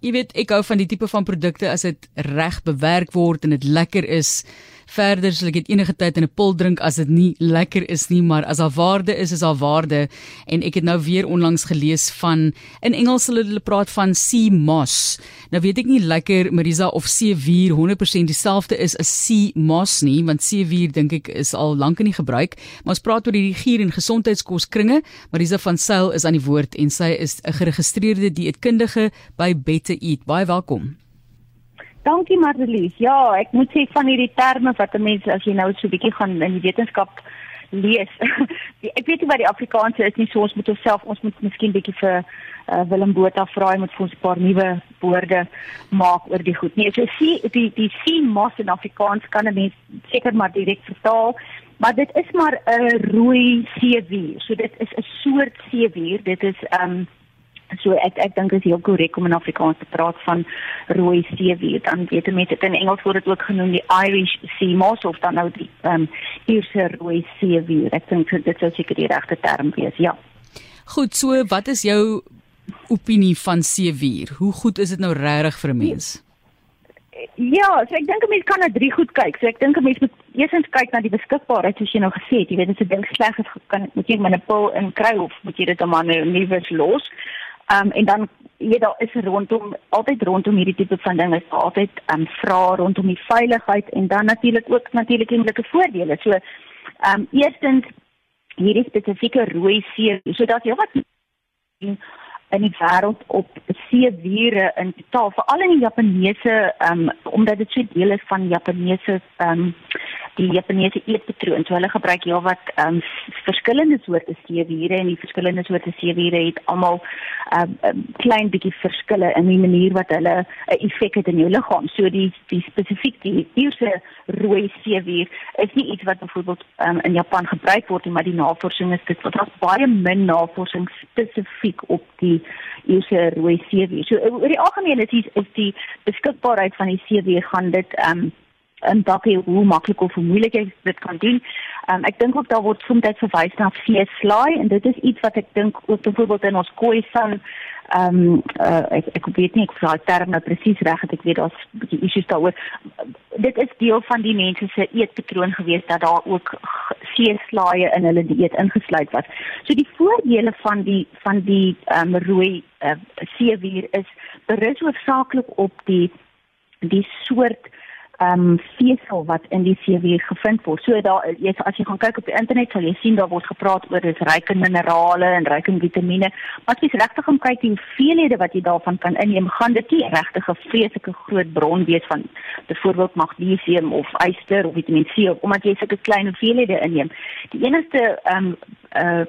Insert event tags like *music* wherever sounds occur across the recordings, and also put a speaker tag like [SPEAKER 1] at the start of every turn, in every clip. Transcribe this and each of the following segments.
[SPEAKER 1] jy weet ek hou van die tipe van produkte as dit reg bewerk word en dit lekker is verder sal ek dit enige tyd in 'n pil drink as dit nie lekker is nie, maar as daar waarde is, is daar waarde. En ek het nou weer onlangs gelees van in Engels hulle hulle praat van sea moss. Nou weet ek nie lekker Marisa of seewier 100% dieselfde is as sea moss nie, want seewier dink ek is al lank in die gebruik, maar ons praat oor die gier en gesondheidskoskringe. Marisa van Sail is aan die woord en sy is 'n geregistreerde dieetkundige by Better Eat. Baie welkom.
[SPEAKER 2] Dankie Marlies. Ja, ek moet sê van hierdie terme wat 'n mens as jy nou so 'n bietjie gaan in die wetenskap lees. *laughs* ek weet nie wat die Afrikaanse is nie, so ons moet onsself ons moet miskien bietjie vir uh, Willem Botha vra om met ons 'n paar nuwe woorde maak oor die goed. Nee, so sien die die sien mos in Afrikaans kan 'n mens seker maar direk vertaal. Maar dit is maar 'n rooi seewier. So dit is 'n soort seewier. Dit is ehm um, So ek ek dink dit is heel korrek om in Afrikaans te praat van rooi seewier. Dan weet met dit in Engels word dit ook genoem die Irish sea moss of dan nou die ehm um, Ierse rooi seewier. Ek dink dit sou seker die regte term wees. Ja.
[SPEAKER 1] Goed, so wat is jou opinie van seewier? Hoe goed is dit nou regtig vir 'n mens?
[SPEAKER 2] Ja, so ek dink 'n mens kan na drie goed kyk. So ek dink 'n mens moet eersins kyk na die beskikbaarheid soos jy nou gesê het. Jy weet as 'n ding sleg is, kan moet jy met 'n pil in kry of moet jy dit dan maar nou nie los. Ehm um, en dan jy daar is rondom altyd rondom hierdie tipe van dinge is altyd ehm um, vra rondom die veiligheid en dan natuurlik ook natuurlik enige voordele. So ehm um, eerstens hierdie spesifieke rooi see, so dat jy wat in die wêreld op seewiere in totaal veral in die Japaneese um, omdat dit so deel is van Japaneese um, die Japaneese eetpatroon. So hulle gebruik ja wat ehm um, verskillende soorte seewiere en die verskillende soorte seewiere het almal ehm um, um, klein bietjie verskille in die manier wat hulle 'n uh, effek het in jou liggaam. So die die spesifiek die eerste rooi seewier is nie iets wat byvoorbeeld um, in Japan gebruik word nie, maar die navorsing is dit daar's baie min navorsing spesifiek op die eerste rooi seewier. So oor die algemeen is die, is die beskikbaarheid van die seewier gaan dit ehm um, dalk hoe maklik of hoe moeilik jy dit kan doen. Um, ek dink ook daar word soms verwys na vleeslaai en dit is iets wat ek dink ook byvoorbeeld in ons kooi san ehm um, uh, ek ek weet nie ek vra term nou presies reg het ek weet daar's 'n bietjie issues daaroor. Dit is deel van die mense se eetpatroon gewees dat daar ook vleeslaaie in hulle dieet ingesluit was. So die voordele van die van die ehm um, rooi uh, seewier is berus hoofsaaklik op die die soort ehm um, vesel wat in die seewier gevind word. So daar jy as jy gaan kyk op die internet sal jy sien daar word gepraat oor dis ryk in minerale en ryk in vitamiene. Maar as jy regtig gaan kyk die hoeveelhede wat jy daarvan kan inneem, gaan dit nie regtig 'n vreeslike groot bron wees van byvoorbeeld magnesium of yster of vitamine C omdat jy sulke klein hoeveelhede inneem. Die enigste ehm um, uh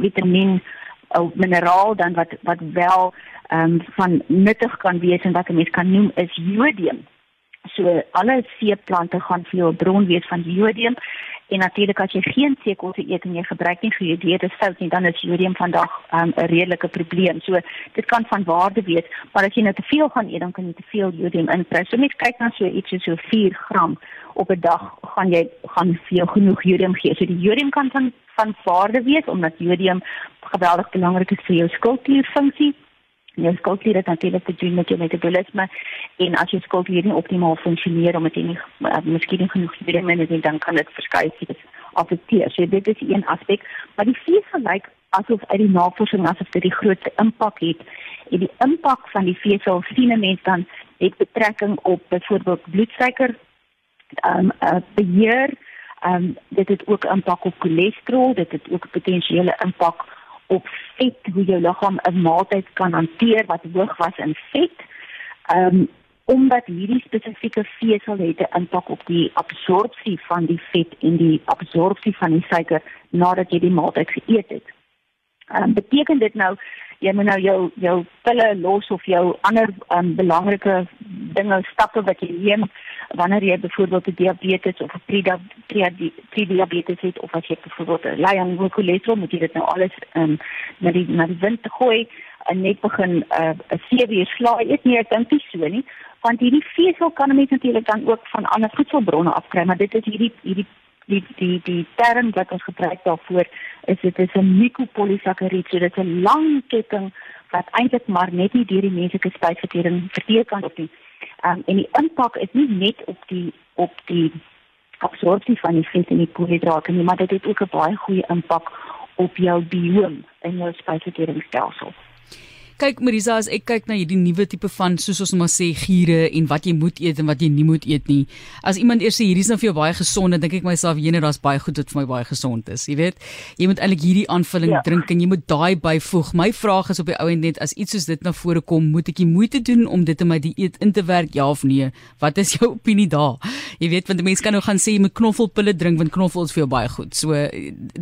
[SPEAKER 2] vitamien of mineraal dan wat wat wel ehm um, van nuttig kan wees en wat 'n mens kan noem is jodium. So alle seeplante gaan vir jou bron wees van jodium en natuurlik as jy geen seekosse eet en jy gebruik nie gejodeerde sout nie, dan is jodium vandag 'n um, redelike probleem. So dit kan van waarde wees, maar as jy nou te veel gaan eet, dan kan jy te veel jodium inkry. So net kyk na so iets so 4 gram op 'n dag gaan jy gaan vir jou genoeg jodium gee. So die jodium kan van van waarde wees omdat jodium geweldig belangrik is vir jou skildklierfunksie jou skildklier het natuurlik te doen met jou metabolisme en as jou skildklier nie optimaal funksioneer omdat jy nie uh, miskien genoeg vitamine het dan kan dit verskeie siektes affekteer. So dit is een aspek, maar die vesel lyk asof uit die navorsing asof dit die grootste impak het. En die impak van die vesel sien 'n mens dan het betrekking op byvoorbeeld bloedsuiker um, uh, beheer um, dit het ook impak op cholesterol, dit het ook potensiële impak op vet hoe jou liggaam 'n maaltyd kan hanteer wat hoog was in vet. Ehm um, omdat hierdie spesifieke vesel het 'n impak op die absorpsie van die vet en die absorpsie van die suiker nadat jy die maaltyd geëet het. Ehm um, beteken dit nou jy moet nou jou jou pille los of jou ander um, belangrike dinge stappe wat jy neem wanneer jy byvoorbeeld 'n diabetes of 'n pre-diabetes het of as jy byvoorbeeld ly aan hoë cholesterol moet jy dit nou alles um, na die na die wind gooi en net begin 'n uh, 'n sewe slaai eet nie ek dink nie so nie want hierdie vesel kan mense natuurlik dan ook van ander voedselbronne afkry maar dit is hierdie hierdie die die die term wat ons gebruik daarvoor is dit is 'n mucopolisakaried so dit is 'n lang ketting wat eintlik maar net nie deur die menslike spysvertering verteer kan word nie. Um, en die impak is nie net op die op die absorpsie van die vet en die koolhidrate nie, maar dit het ook 'n baie goeie impak op jou bioom in jou spysverteringsstelsel.
[SPEAKER 1] Kyk Marisa, as ek kyk na hierdie nuwe tipe van soos ons maar sê giere en wat jy moet eet en wat jy nie moet eet nie. As iemand eers sê hierdie is nou vir jou baie gesond, dan dink ek myself, jene, daar's baie goed wat vir my baie gesond is, jy weet. Jy moet eintlik hierdie aanvulling ja. drink en jy moet daai byvoeg. My vraag is op die ou end net as iets soos dit na vore kom, moet ek die moeite doen om dit in my dieet in te werk, ja of nee? Wat is jou opinie daar? Jy weet want mense kan nou gaan sê jy moet knoffelpille drink want knoffel is vir jou baie goed. So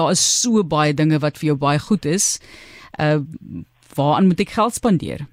[SPEAKER 1] daar is so baie dinge wat vir jou baie goed is. Uh waaraan moet ek geld spandeer?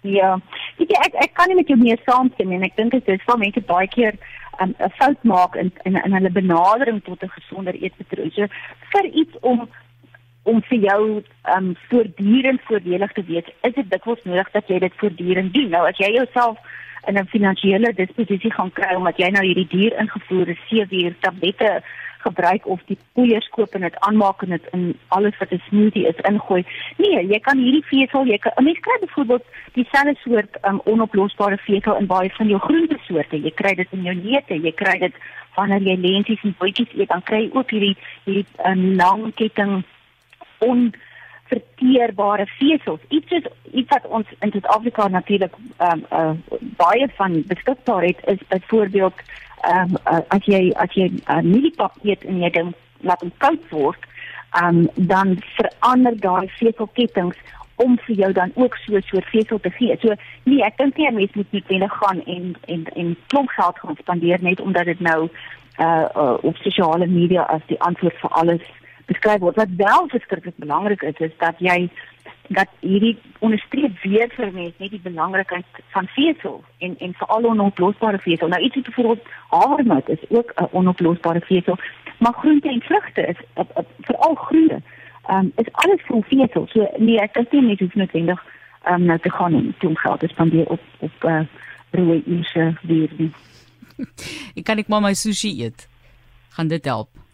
[SPEAKER 2] Ja. Ek ek, ek kan nie met jou meer saamstem nie. Ek dink dit is vir mense baie keer 'n um, fout maak in in in hulle benadering tot 'n gesonder eetpatroon. So vir iets om om vir jou um voortdurend voordelig te wees, is dit dikwels nodig dat jy dit voortdurend doen. Nou as jy jouself in 'n finansiële disposisie gaan kry omdat jy nou hierdie duur ingevoerde sewe tablette gebruik of die poeiers koop en dit aanmaak en dit in alles wat 'n smoothie is ingooi. Nee, jy kan hierdie vesel, jy kan mens kry byvoorbeeld dieselfde soort um, onoplosbare vesel in baie van jou groentesoorte. Jy kry dit in jou neute, jy kry dit wanneer jy lenties en boetjies eet, dan kry jy ook hierdie hierdie um, lang ketting on verteerbare vesels. Iets is iets wat ons in Suid-Afrika natuurlik ehm um, uh, baie van beskikbaar het is byvoorbeeld ehm um, uh, as jy as jy uh, mieliepap eet en jy dan laat hom koud word, ehm um, dan verander daai veselkettings om vir jou dan ook so soort vesel te gee. So nee, ek dink nie 'n mens moet net binne gaan en en en klomp geld gaan spandeer net omdat dit nou uh, uh op sosiale media as die antwoord vir alles beskryf word. Wat wel verskriklik belangrik is, is dat jy dat hierdie onderstreep weer vir mense net die belangrikheid van vesel en en veral onoplosbare vesel. Nou ietsie byvoorbeeld havermout is ook 'n onoplosbare vesel, maar groente en vrugte is veral groente. Ehm um, is alles vol vesel. So nee, ek dink nie net hoef noodwendig ehm um, nou te gaan en te geld te spandeer op op uh, rooi ise weer *laughs*
[SPEAKER 1] ek kan ek maar my sushi eet. Gaan dit help?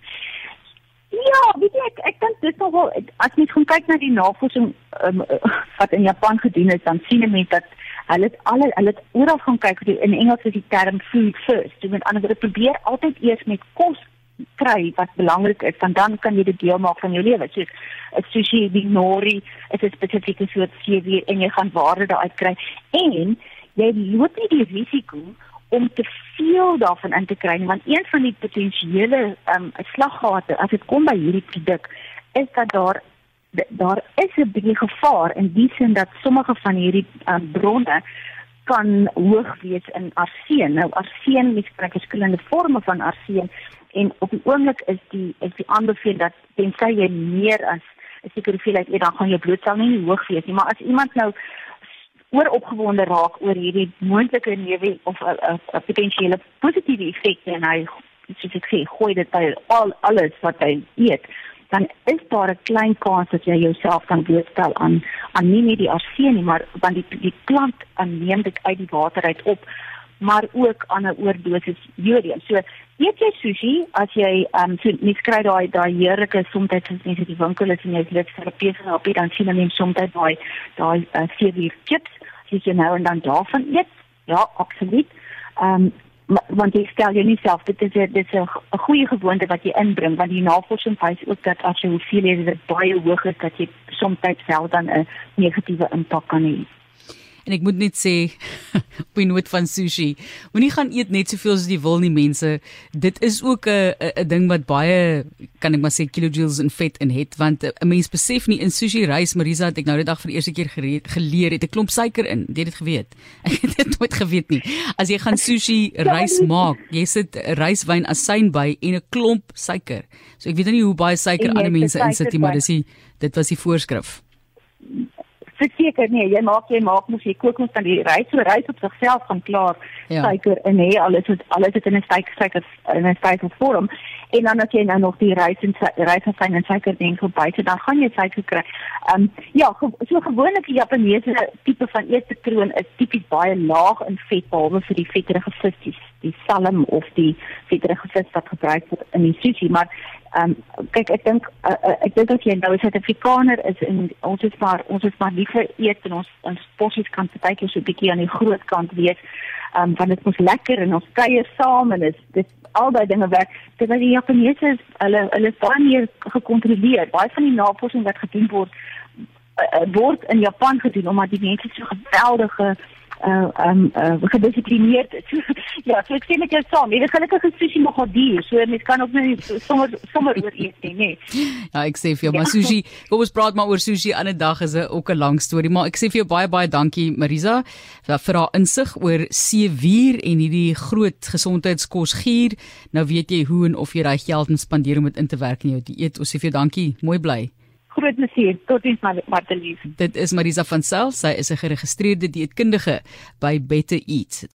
[SPEAKER 2] Ja, weet jy ek ek dink dit is nogal as jy gaan kyk na die navorsing um, wat in Japan gedoen is, dan sien mense dat hulle het alle hulle het oral gaan kyk die, in Engels is die term food first. Jy moet anders probeer altyd eers met kos kry wat belangrik is, want dan kan jy dit deel maak van jou lewe. Soos 'n sushi, die nori, is 'n spesifieke soort seewier en jy gaan waarde daaruit kry en jy loop nie die risiko om te veel daarvan in te kry want een van die potensiële um, slaggate as dit kom by hierdie produk is dat daar daar is 'n bietjie gevaar in die sin dat sommige van hierdie um, bronne kan hoog wees in arseen. Nou arseen, mens kry verskillende forme van arseen en op die oomblik is die is die aanbeveling dat tensy jy meer as 'n sekere hoeveelheid eet, dan gaan jou bloedsel nie hoog wees nie, maar as iemand nou oor opgewonde raak oor hierdie moontlike newe of 'n potensiële positiewe effekte en hy soos ek sê gooi dit by al alles wat hy eet dan is daar 'n klein kans dat jy jouself kan blootstel aan aan nie net die arseen nie maar want die die plant neem dit uit die water uit op maar ook aan 'n oordosis jodium. So eet jy sushi as jy ehm um, so net kry daai daai heerlike soms as in die winkel is en jy het lekker terapeute op, dan sien jy soms daai daai uh, sevier chips as jy nou en dan daarvan eet. Ja, absoluut. Ehm um, want jy stel jou nie self dit is dit is 'n goeie gewoonte wat jy inbring want die navorsing wys ook dat as jy hoeveel jy dit baie is dat jy soms self dan 'n negatiewe impak kan hê.
[SPEAKER 1] En ek moet net sê *laughs* op die noot van sushi, moenie gaan eet net soveel as jy wil nie mense. Dit is ook 'n 'n ding wat baie kan ek maar sê kilojoules in vet in het want 'n mens besef nie in sushi rys Marisa het ek nou die dag vir die eerste keer geleer het 'n klomp suiker in. Jy het dit geweet. *laughs* Ek het dit nooit geweet nie. As jy gaan sushi rys maak, jy sit ryswyn asyn by en 'n klomp suiker. So ek weet nie hoe baie suiker ander mense insit nie, maar dis die dit was die voorskrif
[SPEAKER 2] verseker nee, jy maak jy maak mos jy kook mos dan die rys so rys op sigself van klaar ja. suiker en nee, alles het alles het in 'n suiker suiker in 'n suiker vorm. En dan as jy nou nog die rys en rys en fyn en suiker ding vir buite, dan gaan jy suiker kry. Ehm um, ja, so gewoonlik die Japaneese tipe van eetpatroon is tipies baie laag in vet behalwe vir die vetterige vis, die, die salm of die vetterige vis wat gebruik word in die sushi, maar Ehm um, kyk ek dink uh, uh, ek dink as jy nou 'n Suid-Afrikaner is en ons is maar ons is maar liever eet en ons ons porsies kan partykeer so 'n bietjie aan die groot kant wees. Ehm um, want dit is lekker en ons kuier saam en dit dit albei dinge werk. Terwyl die Japaneese hulle hulle is baie meer gekontroleer. Baie van die navorsing wat gedoen word uh, word in Japan gedoen omdat die mense so geweldige uh um uh gedisiplineerd *laughs* is. ja, so ek sê net jou saam. Jy weet gelukkig is sushi nogal duur, so mens kan ook nie sommer sommer oor eet nie, nee.
[SPEAKER 1] Ja, ek sê vir jou, maar ja. sushi, kom ons praat maar oor sushi ander dag is 'n ook 'n lang storie, maar ek sê vir jou baie baie dankie Marisa vir haar insig oor seewier en hierdie groot gesondheidskos gier. Nou weet jy hoe en of jy daai geld moet spandeer om dit in te werk in jou dieet. Ons sê vir jou dankie. Mooi bly
[SPEAKER 2] groot plesier. Totiens Martelies.
[SPEAKER 1] Dit is Marisa van Sail. Sy is 'n geregistreerde dieetkundige by Better Eat.